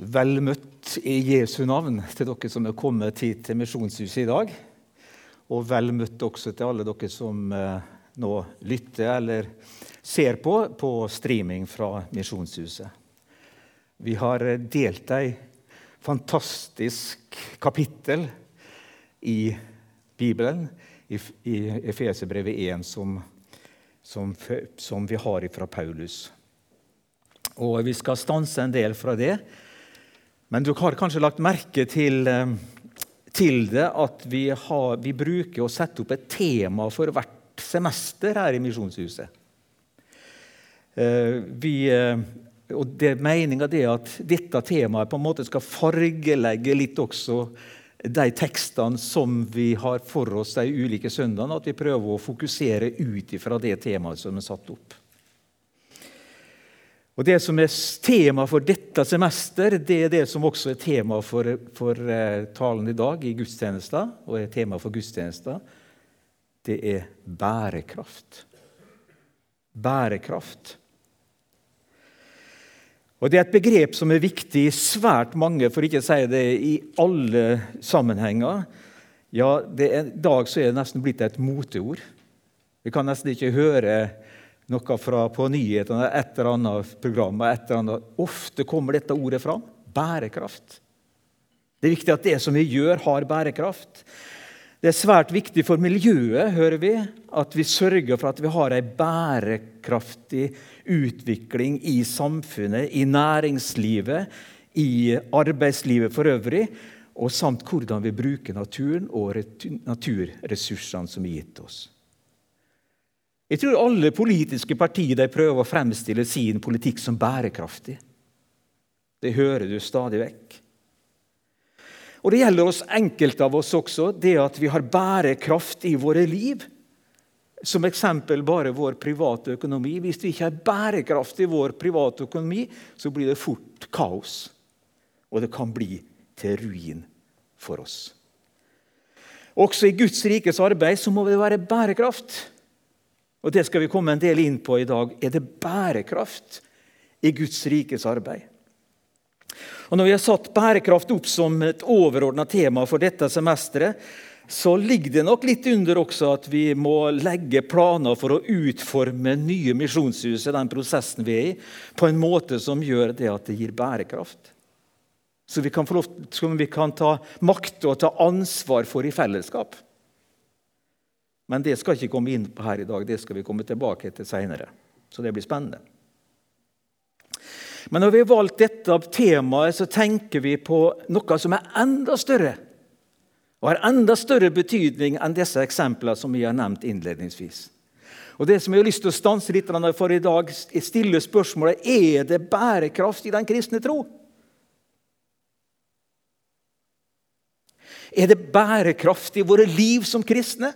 Vel møtt i Jesu navn til dere som er kommet hit til Misjonshuset i dag. Og vel møtt også til alle dere som eh, nå lytter eller ser på på streaming fra Misjonshuset. Vi har delt ei fantastisk kapittel i Bibelen, i Efeserbrevet 1, som, som, som vi har fra Paulus. Og Vi skal stanse en del fra det. Men du har kanskje lagt merke til, eh, til det at vi, har, vi, bruker å sette opp et tema for hvert semester her i Misjonshuset. Eh, vi, eh, og det Meninga er at dette temaet på en måte skal fargelegge litt også de tekstene som vi har for oss de ulike søndagene. At vi prøver å fokusere ut ifra det temaet som er satt opp. Og Det som er tema for dette semester, det er det som også er tema for, for uh, talen i dag i gudstjenesten, og er tema for gudstjenesten. Det er bærekraft. Bærekraft. Og Det er et begrep som er viktig i svært mange, for ikke å si det i alle sammenhenger. Ja, I dag så er det nesten blitt et moteord. Vi kan nesten ikke høre noe fra, på nyhetene, et eller annet program. Et eller annet. Ofte kommer dette ordet fram. Bærekraft. Det er viktig at det som vi gjør, har bærekraft. Det er svært viktig for miljøet hører vi, at vi sørger for at vi har en bærekraftig utvikling i samfunnet, i næringslivet, i arbeidslivet for øvrig, og samt hvordan vi bruker naturen og naturressursene som er gitt oss. Jeg tror alle politiske partier prøver å fremstille sin politikk som bærekraftig. Det hører du stadig vekk. Og Det gjelder oss enkelte av oss også, det at vi har bærekraft i våre liv. Som eksempel bare vår private økonomi. Hvis vi ikke har bærekraft i vår private økonomi, så blir det fort kaos. Og det kan bli til ruin for oss. Også i Guds rikes arbeid så må det være bærekraft. Og Det skal vi komme en del inn på i dag. Er det bærekraft i Guds rikes arbeid? Og Når vi har satt bærekraft opp som et overordna tema for dette semesteret, så ligger det nok litt under også at vi må legge planer for å utforme nye misjonshus i den prosessen vi er i, på en måte som gjør det at det gir bærekraft. Så vi kan, lov, som vi kan ta makt og ta ansvar for i fellesskap. Men det skal ikke komme inn på her i dag. Det skal vi komme tilbake til seinere. Så det blir spennende. Men når vi har valgt dette temaet, så tenker vi på noe som er enda større. Og har enda større betydning enn disse eksemplene som vi har nevnt innledningsvis. Og Det som jeg har lyst til å stanse litt for i dag, er stille spørsmålet er det bærekraft i den kristne tro. Er det bærekraft i våre liv som kristne?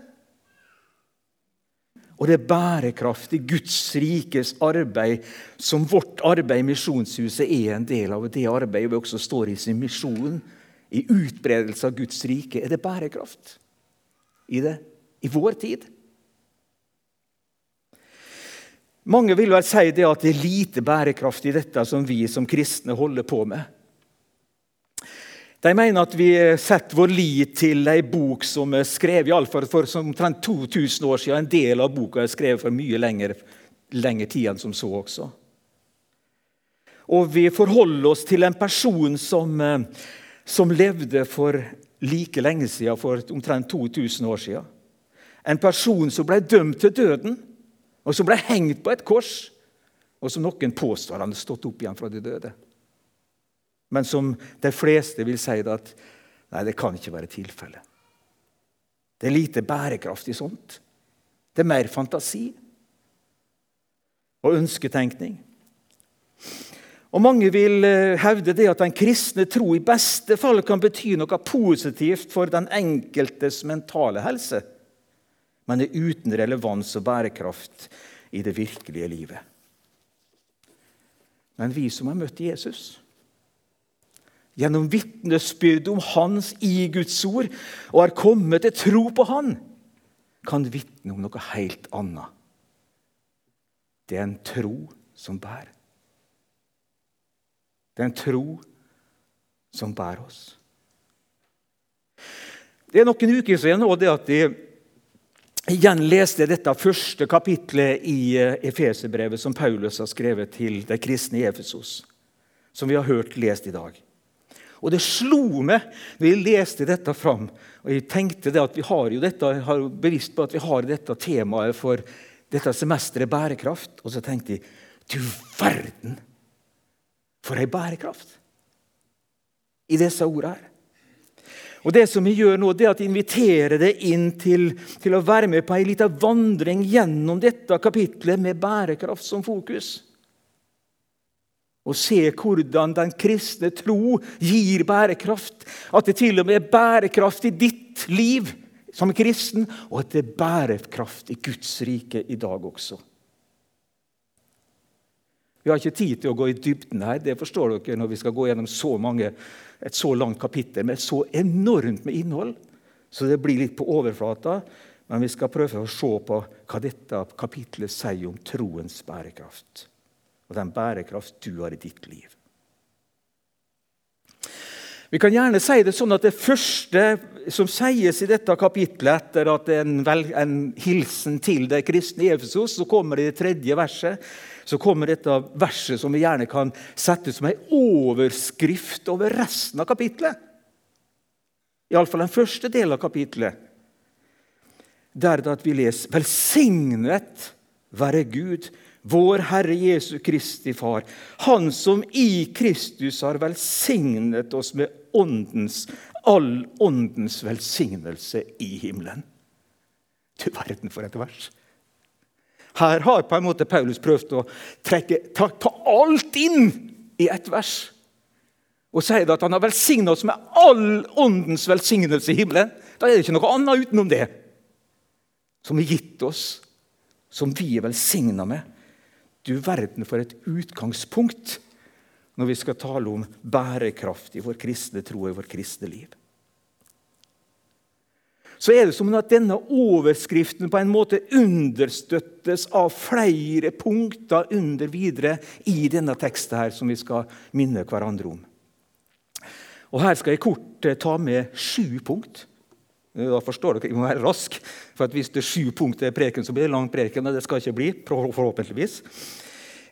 Og det er bærekraft i Guds rikes arbeid, som vårt arbeid i Misjonshuset er en del av. Det arbeidet vi også står i sin misjon, i utbredelse av Guds rike. Er det bærekraft i det i vår tid? Mange vil vel si det at det er lite bærekraft i dette som vi som kristne holder på med. De mener at vi setter vår lit til ei bok som er skrevet i fall for omtrent 2000 år siden. En del av boka er skrevet for mye lengre, lengre tid enn som så også. Og vi forholder oss til en person som, eh, som levde for like lenge siden, for omtrent 2000 år siden. En person som ble dømt til døden, og som ble hengt på et kors, og som noen påstår han har stått opp igjen fra de døde men som de fleste vil si at nei, det kan ikke være tilfellet. Det er lite bærekraft i sånt. Det er mer fantasi og ønsketenkning. Og Mange vil eh, hevde det at den kristne tro i beste fall kan bety noe positivt for den enkeltes mentale helse, men er uten relevans og bærekraft i det virkelige livet. Men vi som har møtt Jesus, gjennom vitnesbyrd om Hans i Guds ord og har kommet til tro på Han, kan vitne om noe helt annet. Det er en tro som bærer. Det er en tro som bærer oss. Det er noen uker siden nå det at jeg igjen leste dette første kapitlet i eh, Efeserbrevet som Paulus har skrevet til de kristne i Efesos, som vi har hørt lest i dag. Og Det slo meg når jeg leste dette fram. og Jeg tenkte at vi har jo dette, har bevisst på at vi har dette temaet for dette semesteret bærekraft. Og så tenkte jeg du verden for ei bærekraft i disse ordene her. Og Det som vi gjør nå, det er at jeg inviterer deg inn til, til å være med på ei lita vandring gjennom dette kapitlet med bærekraft som fokus. Og se hvordan den kristne tro gir bærekraft. At det til og med er bærekraft i ditt liv som kristen, og at det er bærekraft i Guds rike i dag også. Vi har ikke tid til å gå i dybden her, det forstår dere når vi skal gå gjennom så mange, et så langt kapittel med så enormt med innhold. Så det blir litt på overflata, men vi skal prøve å se på hva dette kapitlet sier om troens bærekraft. Og den bærekraft du har i ditt liv. Vi kan gjerne si det sånn at det første som sies i dette kapitlet, etter at en, en hilsen til de kristne i Efesos, så kommer det i det tredje verset så kommer dette verset som vi gjerne kan sette som en overskrift over resten av kapitlet. Iallfall den første delen av kapitlet. Der det at vi leser 'Velsignet være Gud, vår Herre Jesu Kristi Far', Han som i Kristus har velsignet oss med åndens, all åndens velsignelse i himmelen. Du verden for et vers! Her har på en måte Paulus prøvd å trekke, ta, ta alt inn i ett vers. Og sier at han har velsigna oss med all åndens velsignelse i himmelen. Da er det ikke noe annet utenom det som er gitt oss, som vi er velsigna med. Du verden for et utgangspunkt når vi skal tale om bærekraft i vår kristne tro og i vårt kristne liv så er det som at denne overskriften på en måte understøttes av flere punkter under videre i denne teksten her, som vi skal minne hverandre om. Og Her skal jeg kort eh, ta med sju punkt. Da forstår dere, Jeg må være rask, for Hvis det er sju punkter i preken, så blir det lang preken. og det skal ikke bli, forhåpentligvis.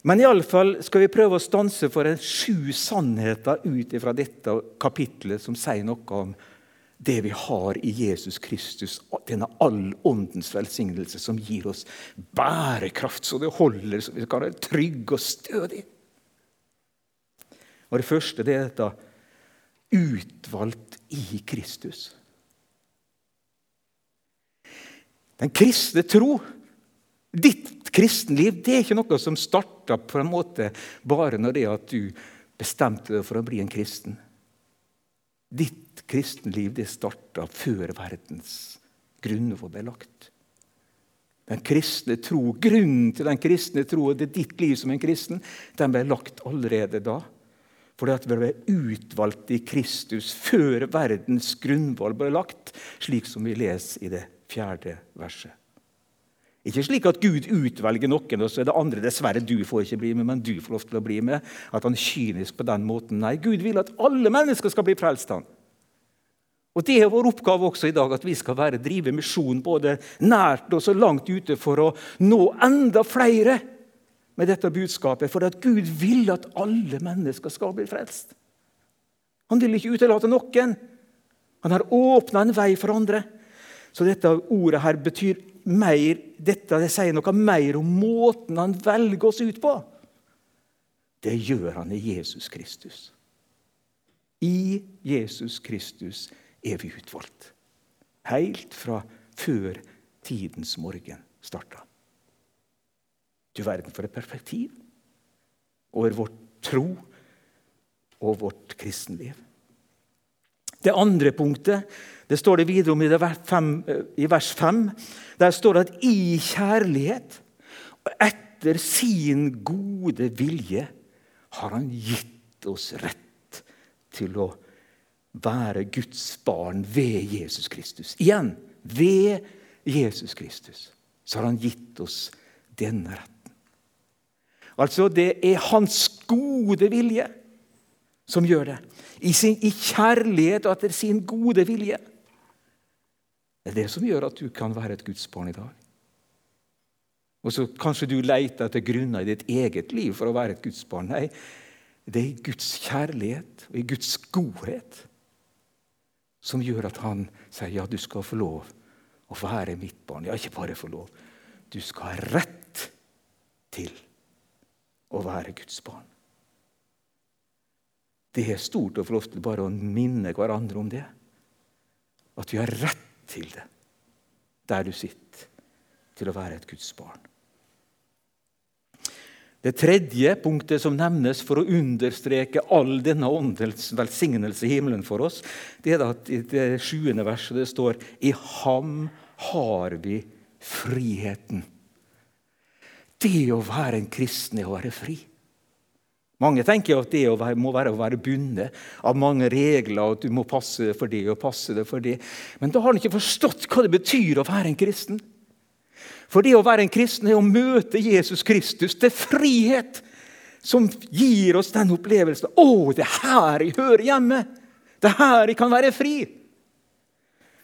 Men i alle fall skal vi prøve å stanse for en sju sannheter ut fra dette kapitlet som sier noe om det vi har i Jesus Kristus, denne all åndens velsignelse som gir oss bærekraft så det holder, så vi kan være trygge og stødige. Og Det første det er dette utvalgt i Kristus. Den kristne tro, ditt kristenliv, det er ikke noe som starta på en måte bare når det at du bestemte deg for å bli en kristen. Ditt kristenliv det starta før verdens grunnvoll ble lagt. Den kristne tro, Grunnen til den kristne tro og det er ditt liv som en kristen, den ble lagt allerede da. For det at vi ble utvalgt i Kristus før verdens grunnvoll ble lagt, slik som vi leser i det fjerde verset. Ikke slik at Gud utvelger noen, og så er det andre dessverre du får ikke bli med, men du får lov til å bli med. At han er kynisk på den måten. Nei, Gud vil at alle mennesker skal bli frelst. han. Og Det er vår oppgave også i dag, at vi skal være, drive misjon både nært og så langt ute for å nå enda flere med dette budskapet. For at Gud vil at alle mennesker skal bli frelst. Han vil ikke utelate noen. Han har åpna en vei for andre. Så dette ordet her betyr mer, dette det sier noe mer om måten han velger oss ut på. Det gjør han i Jesus Kristus. I Jesus Kristus er vi utvalgt. Helt fra før tidens morgen starta. Du verden for et perspektiv over vårt tro og vårt kristenliv. Det andre punktet det står det videre om i, vers 5. Der står det at i kjærlighet og etter sin gode vilje har han gitt oss rett til å være Guds barn ved Jesus Kristus. Igjen ved Jesus Kristus så har han gitt oss denne retten. Altså, det er hans gode vilje som gjør det. I, sin, I kjærlighet og etter sin gode vilje. Det er det som gjør at du kan være et Guds barn i dag. Og så Kanskje du leter etter grunner i ditt eget liv for å være et Guds barn. Nei, det er i Guds kjærlighet og i Guds godhet som gjør at han sier ja, du skal få lov å være mitt barn. Ja, ikke bare få lov. Du skal ha rett til å være Guds barn. Det er stort å få lov til bare å minne hverandre om det. At vi har rett til det der du sitter, til å være et Guds barn. Det tredje punktet som nevnes for å understreke all denne åndens velsignelse i himmelen for oss, det er at i det sjuende verset det står i ham har vi friheten. Det å være en kristen er å være fri. Mange tenker at det må være å være bundet av mange regler, at du må passe det for det og passe det for det. Men da har han ikke forstått hva det betyr å være en kristen. For det å være en kristen er å møte Jesus Kristus til frihet, som gir oss den opplevelsen. 'Å, det er her jeg hører hjemme! Det er her jeg kan være fri!'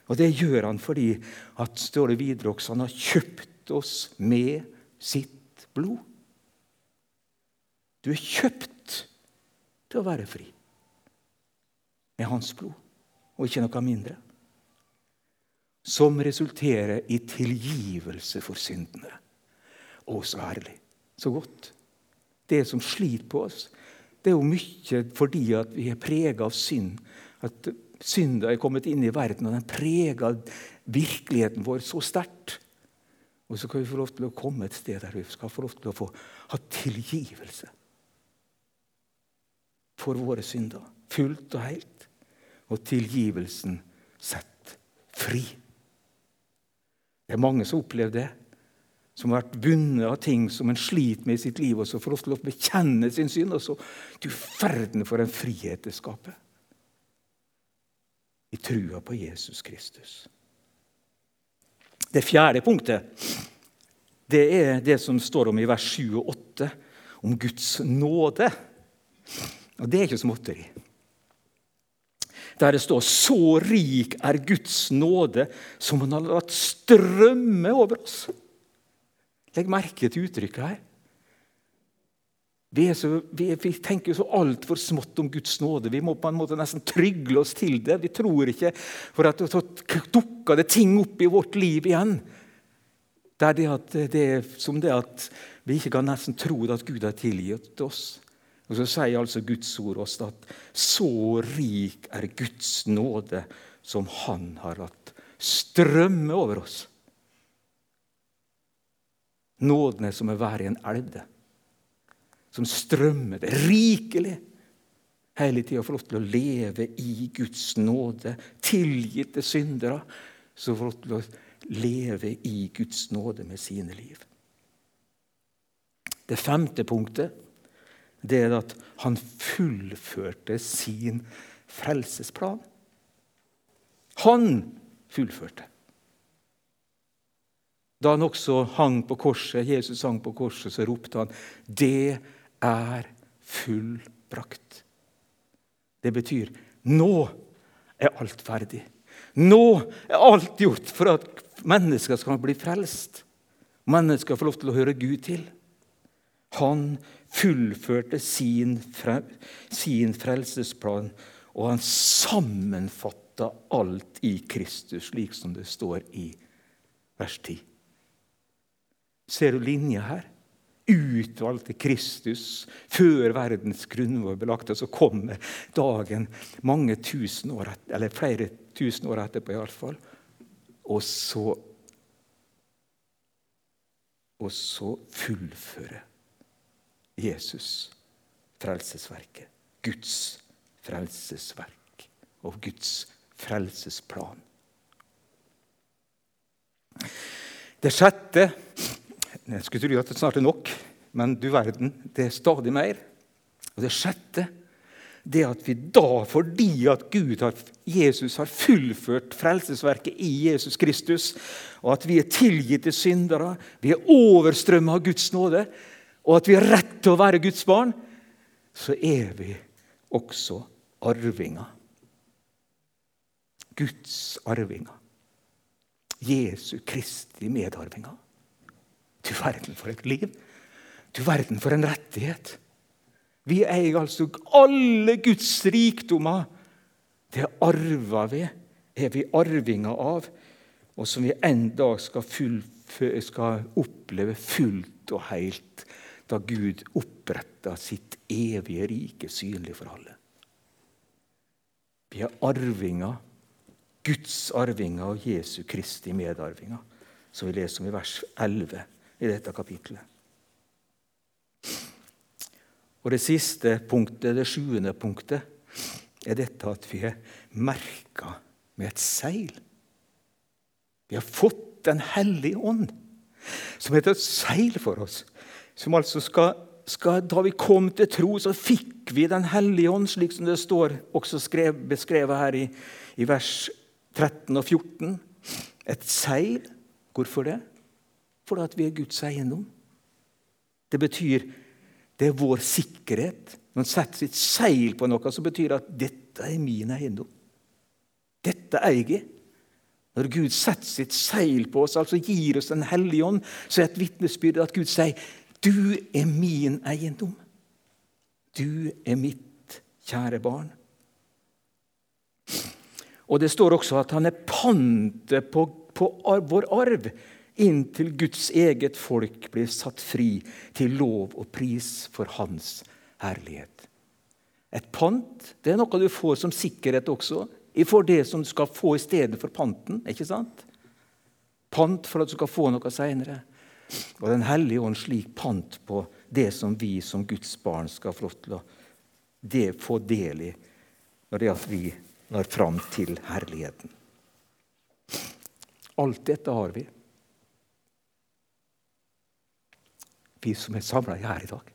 Og det gjør han fordi at, står det videre også, han har kjøpt oss med sitt blod. Du er kjøpt til å være fri med hans blod, og ikke noe mindre. Som resulterer i tilgivelse for syndene. Å, så herlig. Så godt. Det som sliter på oss, det er jo mye fordi at vi er prega av synd. At synda er kommet inn i verden, og den preger virkeligheten vår så sterkt. Og så kan vi få lov til å komme et sted der vi skal få lov til å få ha tilgivelse for våre synder. Fullt og helt. Og tilgivelsen sett fri. Det er mange som opplever det. Som har vært bundet av ting som en sliter med i sitt liv, og så får lov til å bekjenne sin synd. Og så Du verden for en frihet det skaper. I trua på Jesus Kristus. Det fjerde punktet det er det som står om i vers 7 og 8, om Guds nåde. Og det er ikke småtteri. Der det står 'Så rik er Guds nåde, som Han har latt strømme over oss'. Legg merke til uttrykket her. Vi, så, vi, vi tenker så altfor smått om Guds nåde. Vi må på en måte nesten trygle oss til det. Vi tror ikke for at så dukker det ting opp i vårt liv igjen. Det er, det at, det er som det at vi ikke kan nesten tro at Gud har tilgitt oss. Og Så sier altså Guds ord oss at så rik er Guds nåde som Han har latt strømme over oss. Nåden er som å være i en elv, som strømmer det rikelig. Hele tida få lov til å leve i Guds nåde, tilgitte syndere. Så få lov til å leve i Guds nåde med sine liv. Det femte punktet det er at han fullførte sin frelsesplan. Han fullførte. Da han også hang på korset, Jesus hang på korset, så ropte han 'Det er fullbrakt'. Det betyr nå er alt ferdig. Nå er alt gjort for at mennesker skal bli frelst. Mennesker får lov til å høre Gud til. Han fullførte sin, sin frelsesplan, og han sammenfatta alt i Kristus, slik som det står i vers 10. Ser du linja her? Utvalgte Kristus før verdens grunnvoll ble lagt. Og så kommer dagen mange tusen år etter, eller flere tusen år etterpå iallfall. Og så Og så fullfører Jesus frelsesverket. Guds frelsesverk og Guds frelsesplan. Det sjette Jeg skulle tro at det snart er nok, men du verden, det er stadig mer. Og Det sjette det at vi da, fordi at Gud har, Jesus har fullført frelsesverket i Jesus Kristus, og at vi er tilgitt til syndere, vi er overstrømmet av Guds nåde, og at vi har rett til å være Guds barn, så er vi også arvinger. Guds arvinger. Jesu Kristi medarvinger. Du verden for et liv! Du verden for en rettighet! Vi eier altså alle Guds rikdommer. Det arver vi, er vi arvinger av, og som vi en dag skal, full, skal oppleve fullt og helt da Gud oppretta sitt evige rike synlig for alle. Vi er arvinger, Guds arvinger og Jesu Kristi medarvinger, som vi leser om i vers 11 i dette kapitlet. Og det siste punktet, det sjuende punktet, er dette at vi er merka med et seil. Vi har fått Den hellige ånd, som heter et seil for oss. Som altså skal, skal, Da vi kom til tro, så fikk vi Den hellige ånd, slik som det står også skrev, beskrevet her i, i vers 13 og 14. Et seil. Hvorfor det? Fordi at vi er Guds eiendom. Det betyr det er vår sikkerhet. Når en setter sitt seil på noe, så betyr det at 'dette er min eiendom'. Dette eier jeg. Når Gud setter sitt seil på oss, altså gir oss Den hellige ånd, så er et vitnesbyrd at Gud sier 'Du er min eiendom'. Du er mitt kjære barn. Og Det står også at han er pantet på, på vår arv inntil Guds eget folk blir satt fri til lov og pris for Hans herlighet. Et pant det er noe du får som sikkerhet også for det som du skal få i stedet for panten. ikke sant? Pant for at du skal få noe seinere. Og Den hellige ånd slik pant på det som vi som Guds barn skal få lov til å få del i når det er at vi når fram til herligheten. Alt dette har vi. vi som er samla her i dag.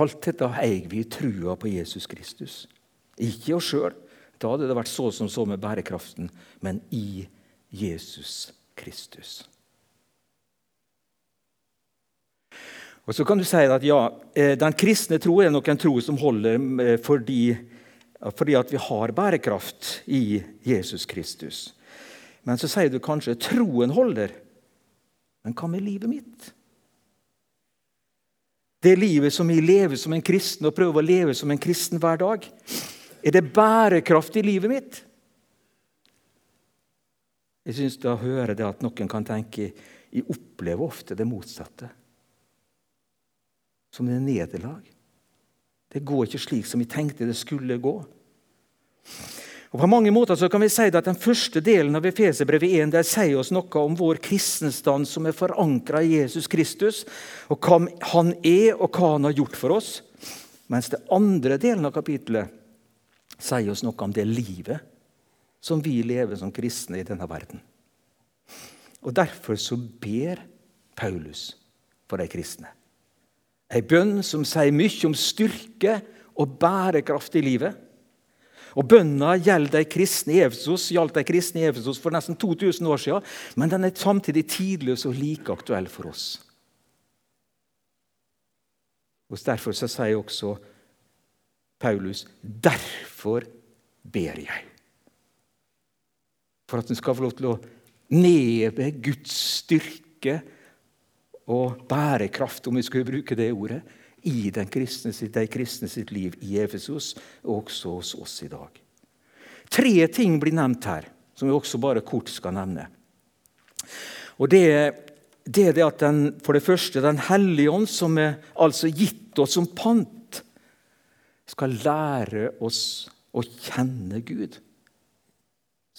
Alt dette eier vi i trua på Jesus Kristus. Ikke oss sjøl. Da hadde det vært så som så med bærekraften. Men i Jesus Kristus. Og Så kan du si at ja, eh, den kristne tro er nok en tro som holder eh, fordi, fordi at vi har bærekraft i Jesus Kristus. Men så sier du kanskje troen holder. Men hva med livet mitt? Det livet som jeg lever som en kristen og prøver å leve som en kristen hver dag, er det bærekraft i livet mitt? Jeg syns da hører det at noen kan tenke jeg opplever ofte det motsatte. Som et nederlag. Det går ikke slik som jeg tenkte det skulle gå. Og På mange måter så kan vi si at Den første delen av Efeserbrevet 1 der sier oss noe om vår kristenstand som er forankra i Jesus Kristus, og hva han er, og hva han har gjort for oss. Mens den andre delen av kapitlet sier oss noe om det livet som vi lever som kristne i denne verden. Og Derfor så ber Paulus for de kristne. Ei bønn som sier mye om styrke og bærekraft i livet. Og Bønna gjaldt de kristne i Efesos for nesten 2000 år siden, men den er samtidig tidløs og like aktuell for oss. Og Derfor så sier også Paulus derfor ber jeg. For at en skal få lov til å neve Guds styrke og bærekraft, om vi skulle bruke det ordet, i kristne, de kristne sitt liv i Efesos, og også hos oss i dag. Tre ting blir nevnt her, som vi også bare kort skal nevne. Og Det, det er det at den, for det første Den hellige ånd, som er altså gitt oss som pant, skal lære oss å kjenne Gud.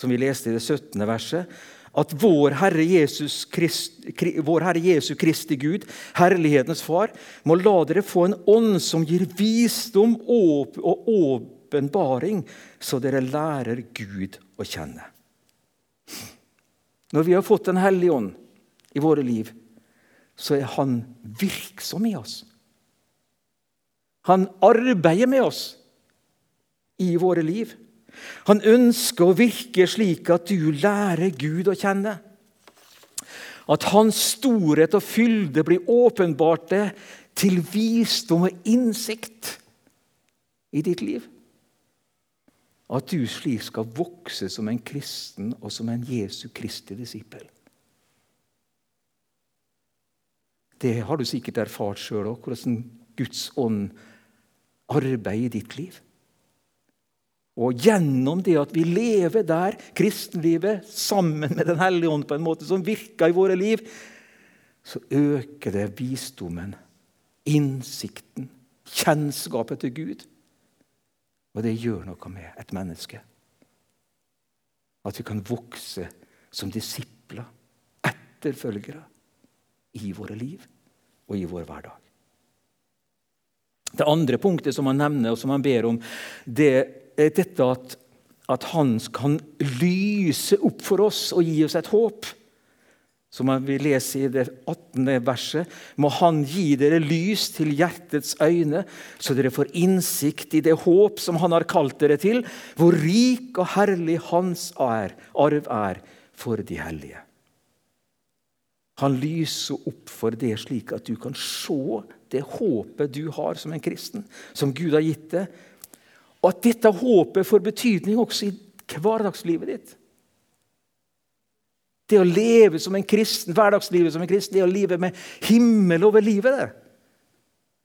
Som vi leste i det 17. verset at vår Herre, Jesus Krist, vår Herre Jesu Kristi Gud, herlighetens Far, må la dere få en ånd som gir visdom og åpenbaring, så dere lærer Gud å kjenne. Når vi har fått Den hellige ånd i våre liv, så er Han virksom i oss. Han arbeider med oss i våre liv. Han ønsker å virke slik at du lærer Gud å kjenne. At Hans storhet og fylde blir åpenbart til visdom og innsikt. i ditt liv. At du slik skal vokse som en kristen og som en Jesu Kristi disippel. Det har du sikkert erfart sjøl òg, hvordan Guds ånd arbeider i ditt liv. Og gjennom det at vi lever der, kristenlivet, sammen med Den hellige ånd på en måte som virker i våre liv, så øker det visdommen, innsikten, kjennskapet til Gud. Og det gjør noe med et menneske. At vi kan vokse som disipler, etterfølgere, i våre liv og i vår hverdag. Det andre punktet som han nevner og som han ber om, det dette at, at han kan lyse opp for oss og gi oss et håp som vi leser i det 18. verset, må Han gi dere lys til hjertets øyne, så dere får innsikt i det håp som Han har kalt dere til, hvor rik og herlig Hans er, arv er for de hellige. Han lyser opp for det slik at du kan se det håpet du har som en kristen, som Gud har gitt deg, og at dette håpet får betydning også i hverdagslivet ditt. Det å leve som en kristen, hverdagslivet som en kristen, det å leve med himmel over livet. der.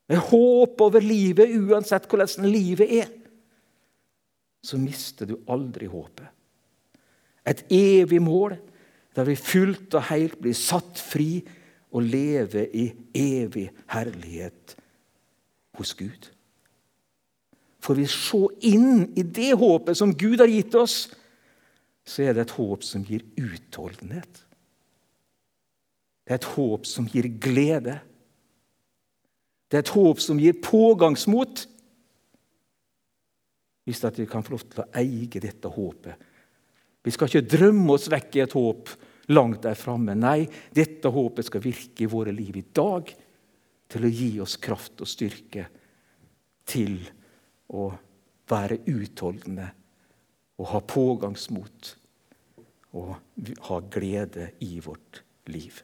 Med håp over livet, uansett hvordan livet er. Så mister du aldri håpet. Et evig mål der vi fullt og helt blir satt fri og lever i evig herlighet hos Gud. Får vi se inn i det håpet som Gud har gitt oss, så er det et håp som gir utholdenhet. Det er et håp som gir glede. Det er et håp som gir pågangsmot. Hvis vi kan få lov til å eie dette håpet. Vi skal ikke drømme oss vekk i et håp langt der framme. Nei, dette håpet skal virke i våre liv i dag til å gi oss kraft og styrke til å være utholdende og ha pågangsmot og ha glede i vårt liv.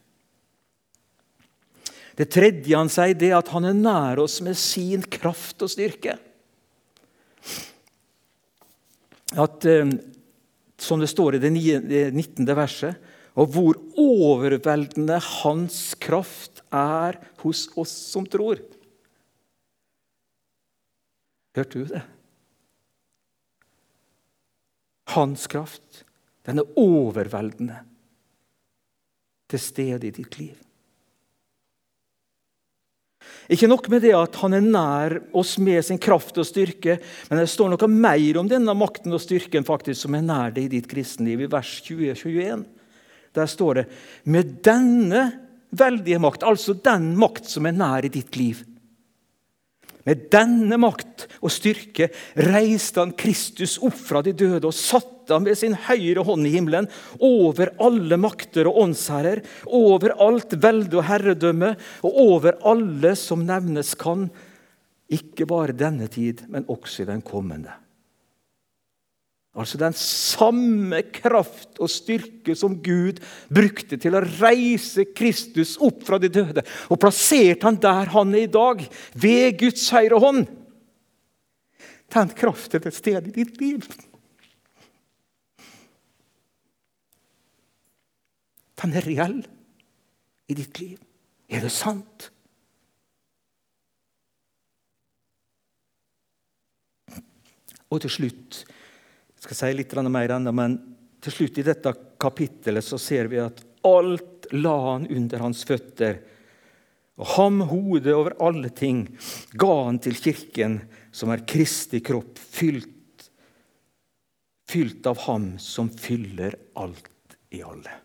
Det tredje han sier, det er at han er nær oss med sin kraft og styrke. At, eh, som det står i det 19. verset, og hvor overveldende hans kraft er hos oss som tror. Hørte du det? Hans kraft, den er overveldende til stede i ditt liv. Ikke nok med det at han er nær oss med sin kraft og styrke, men det står noe mer om denne makten og styrken faktisk som er nær deg i ditt kristenliv, i vers 20-21. Der står det med denne veldige makt, altså den makt som er nær i ditt liv. Med denne makt og styrke reiste han Kristus opp fra de døde og satte ham ved sin høyre hånd i himmelen over alle makter og åndsherrer, over alt velde og herredømme og over alle som nevnes kan, ikke bare denne tid, men også i den kommende. Altså den samme kraft og styrke som Gud brukte til å reise Kristus opp fra de døde, og plasserte han der han er i dag, ved Guds høyre hånd. Den kraften er til stede i ditt liv. Den er reell i ditt liv. Er det sant? Og til slutt jeg skal si litt mer enda, men til slutt i dette kapittelet så ser vi at alt la han under hans føtter. Og ham, hodet over alle ting, ga han til kirken, som er Kristi kropp, fylt, fylt av ham som fyller alt i alle.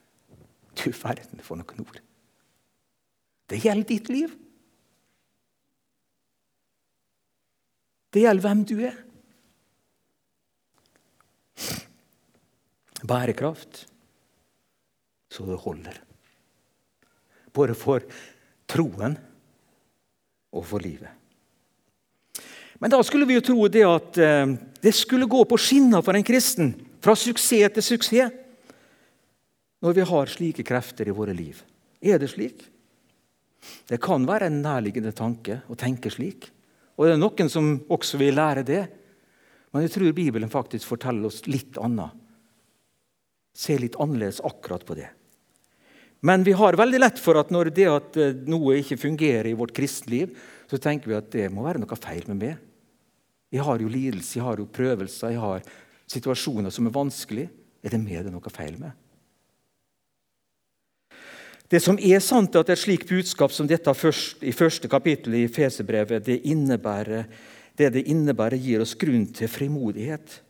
Du verden for noen ord. Det gjelder ditt liv. Det gjelder hvem du er. Bærekraft så det holder. Både for troen og for livet. Men da skulle vi jo tro det at eh, det skulle gå på skinner for en kristen. Fra suksess til suksess. Når vi har slike krefter i våre liv. Er det slik? Det kan være en nærliggende tanke å tenke slik. Og det er noen som også vil lære det. Men jeg tror Bibelen faktisk forteller oss litt annet. Ser litt annerledes akkurat på det. Men vi har veldig lett for at når det at eh, noe ikke fungerer i vårt kristenliv, så tenker vi at det må være noe feil med meg. Jeg har jo lidelse, jeg har jo prøvelser, jeg har situasjoner som er vanskelig. Er det meg det noe feil med? Det som er sant, er at et slikt budskap som dette først, i første kapittel i Fesebrevet, innebærer, det det innebærer, gir oss grunn til frimodighet.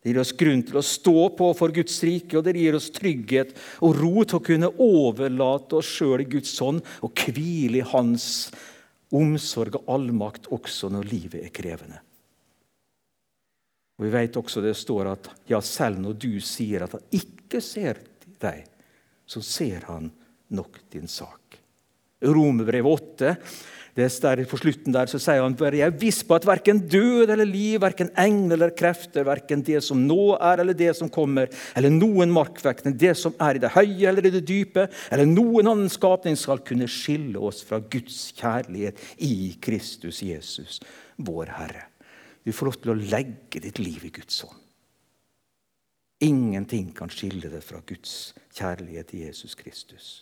Det gir oss grunn til å stå på for Guds rike, og det gir oss trygghet og ro til å kunne overlate oss sjøl i Guds hånd og hvile i Hans omsorg og allmakt også når livet er krevende. Og Vi vet også det står at ja, selv når du sier at han ikke ser deg, så ser han nok din sak. Romerbrevet 8 det der På slutten der så sier han bare jeg er viss på at verken død eller liv, verken engel eller krefter, verken det som nå er eller det som kommer, eller noen markvektning, det som er i det høye eller i det dype, eller noen annen skapning, skal kunne skille oss fra Guds kjærlighet i Kristus Jesus, vår Herre. Du får lov til å legge ditt liv i Guds hånd. Ingenting kan skille det fra Guds kjærlighet i Jesus Kristus.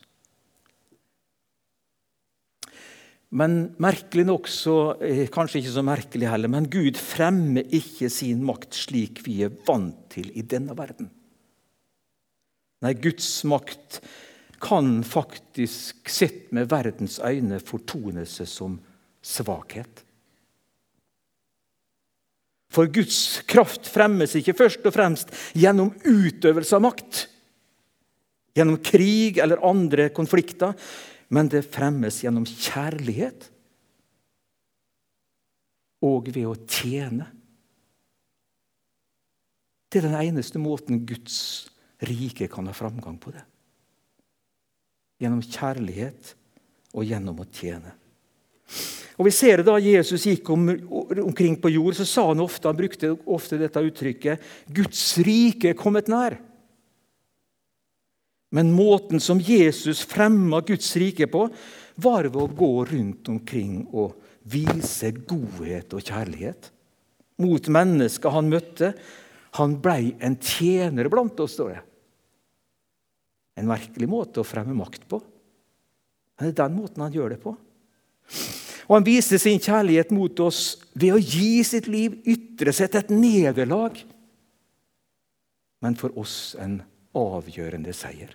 Men merkelig nok, så, eh, kanskje ikke så merkelig heller, men Gud fremmer ikke sin makt slik vi er vant til i denne verden. Nei, Guds makt kan faktisk, sett med verdens øyne, fortone seg som svakhet. For Guds kraft fremmes ikke først og fremst gjennom utøvelse av makt, gjennom krig eller andre konflikter, men det fremmes gjennom kjærlighet og ved å tjene. Det er den eneste måten Guds rike kan ha framgang på det. Gjennom kjærlighet og gjennom å tjene. Og vi ser det Da Jesus gikk om, omkring på jord, så sa han ofte, han brukte ofte dette uttrykket 'Guds rike er kommet nær'. Men måten som Jesus fremma Guds rike på, var ved å gå rundt omkring og vise godhet og kjærlighet mot mennesker han møtte. Han blei en tjener blant oss, står det. En merkelig måte å fremme makt på. Men det er den måten han gjør det på. Og han viste sin kjærlighet mot oss ved å gi sitt liv, ytre seg til et nederlag. Men for oss en avgjørende seier.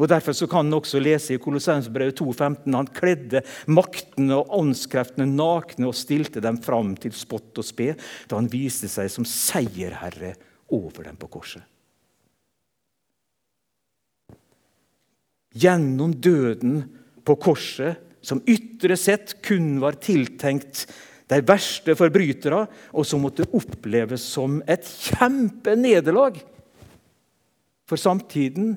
Og Derfor så kan han også lese i Kolossensbrevet 2,15 han kledde maktene og åndskreftene nakne og stilte dem fram til spott og spe da han viste seg som seierherre over dem på korset. Gjennom døden på korset som ytre sett kun var tiltenkt de verste forbrytere, og som måtte oppleves som et kjempenederlag for samtiden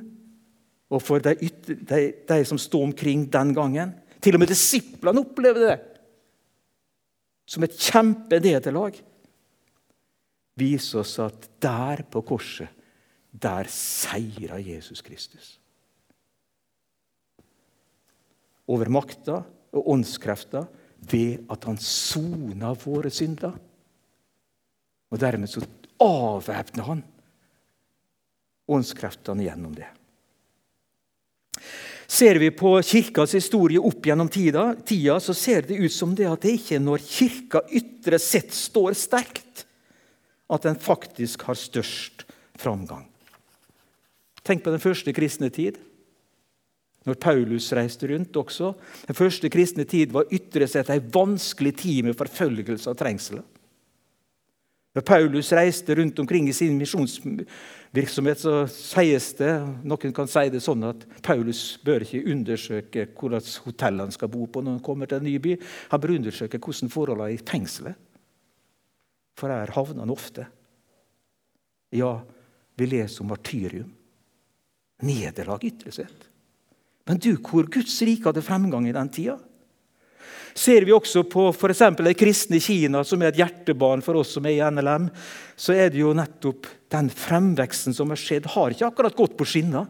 og for de, ytter, de, de som sto omkring den gangen. Til og med disiplene opplevde det som et kjempenederlag. Viser oss at der på korset, der seira Jesus Kristus over makta og åndskrefta ved at han sona våre synder. Og dermed så avvæpna han åndskreftene gjennom det. Ser vi på Kirkas historie opp gjennom tida, tida, så ser det ut som det at det ikke er når Kirka ytre sett står sterkt, at den faktisk har størst framgang. Tenk på den første kristne tid når Paulus reiste rundt også. Den første kristne tid var ytre sett ei vanskelig tid med forfølgelse og trengsel. Når Paulus reiste rundt omkring i sin misjonsvirksomhet, så sies det Noen kan si det sånn at Paulus bør ikke undersøke hvilket hotell han skal bo på når han kommer til en ny by. Han bør undersøke hvordan forholdene er i fengselet. For her havner han ofte. Ja, vi leser om martyrium. Nederlag ytre sett. Men du, hvor Guds rike hadde fremgang i den tida? Ser vi også på f.eks. det kristne i Kina, som er et hjertebarn for oss som er i NLM, så er det jo nettopp den fremveksten som har skjedd, har ikke akkurat gått på skinner.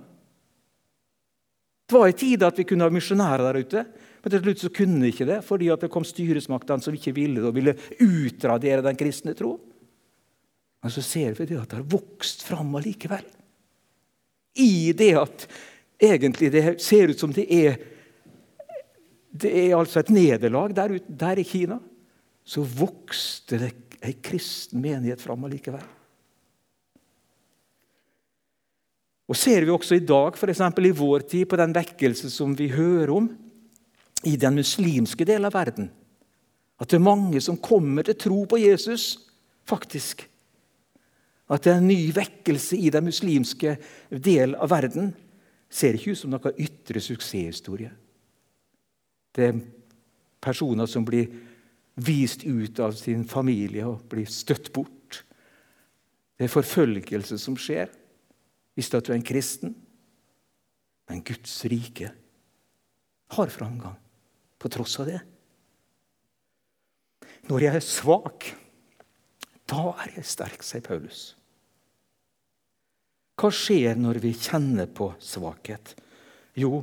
Det var i tide at vi kunne ha misjonærer der ute. Men til slutt så kunne vi ikke det, fordi at det kom styresmaktene som ikke ville det, og ville utradere den kristne tro. Men så ser vi det at det har vokst fram allikevel. I det at egentlig det ser ut som det er det er altså et nederlag der, der i Kina. Så vokste det ei kristen menighet fram allikevel. Og Ser vi også i dag, f.eks. i vår tid, på den vekkelse som vi hører om i den muslimske delen av verden, at det er mange som kommer til tro på Jesus, faktisk. At det er en ny vekkelse i den muslimske delen av verden. Ser ikke ut som noen ytre suksesshistorie. Det er personer som blir vist ut av sin familie og blir støtt bort. Det er forfølgelse som skjer hvis du er en kristen. Men Guds rike har framgang på tross av det. Når jeg er svak, da er jeg sterk, sier Paulus. Hva skjer når vi kjenner på svakhet? Jo,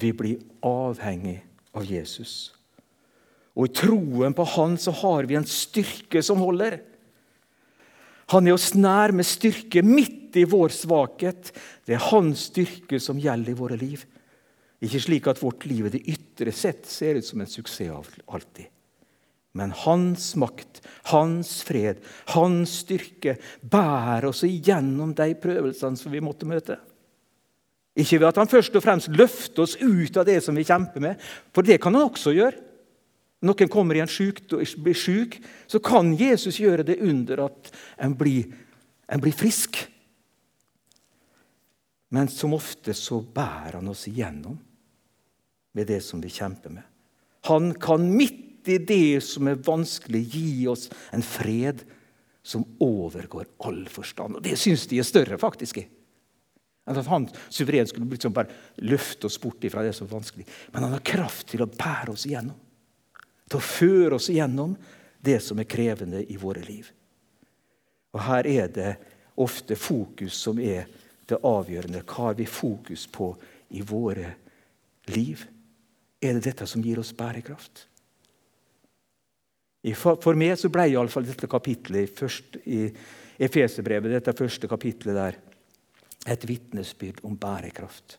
vi blir avhengig av Jesus. Og i troen på Han så har vi en styrke som holder. Han er oss nær med styrke midt i vår svakhet. Det er hans styrke som gjelder i våre liv. Ikke slik at vårt liv i det ytre sett ser ut som en suksess alltid. Men hans makt, hans fred, hans styrke bærer oss igjennom de prøvelsene som vi måtte møte. Ikke ved at han først og fremst løfter oss ut av det som vi kjemper med, for det kan han også gjøre. Når noen kommer i en syk, blir syk, så kan Jesus gjøre det under at en blir, en blir frisk. Men som ofte så bærer han oss igjennom med det som vi kjemper med. Han kan midt i det som er vanskelig, gi oss en fred som overgår all forstand. Og Det syns de er større, faktisk. Enn at han suverent skulle liksom bare løfte oss bort fra det som er vanskelig. Men han har kraft til å bære oss igjennom til å føre oss igjennom det som er krevende i våre liv. Og Her er det ofte fokus som er det avgjørende. Hva har vi fokus på i våre liv? Er det dette som gir oss bærekraft? For meg så ble iallfall dette kapitlet først i Efeserbrevet, dette første kapitlet der, et vitnesbyrd om bærekraft.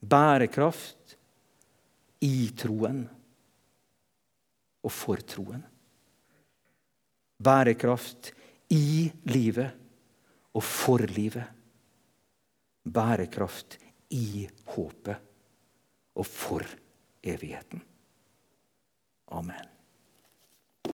Bærekraft i troen og for troen. Bærekraft i livet og for livet. Bærekraft i håpet og for evigheten. Amen.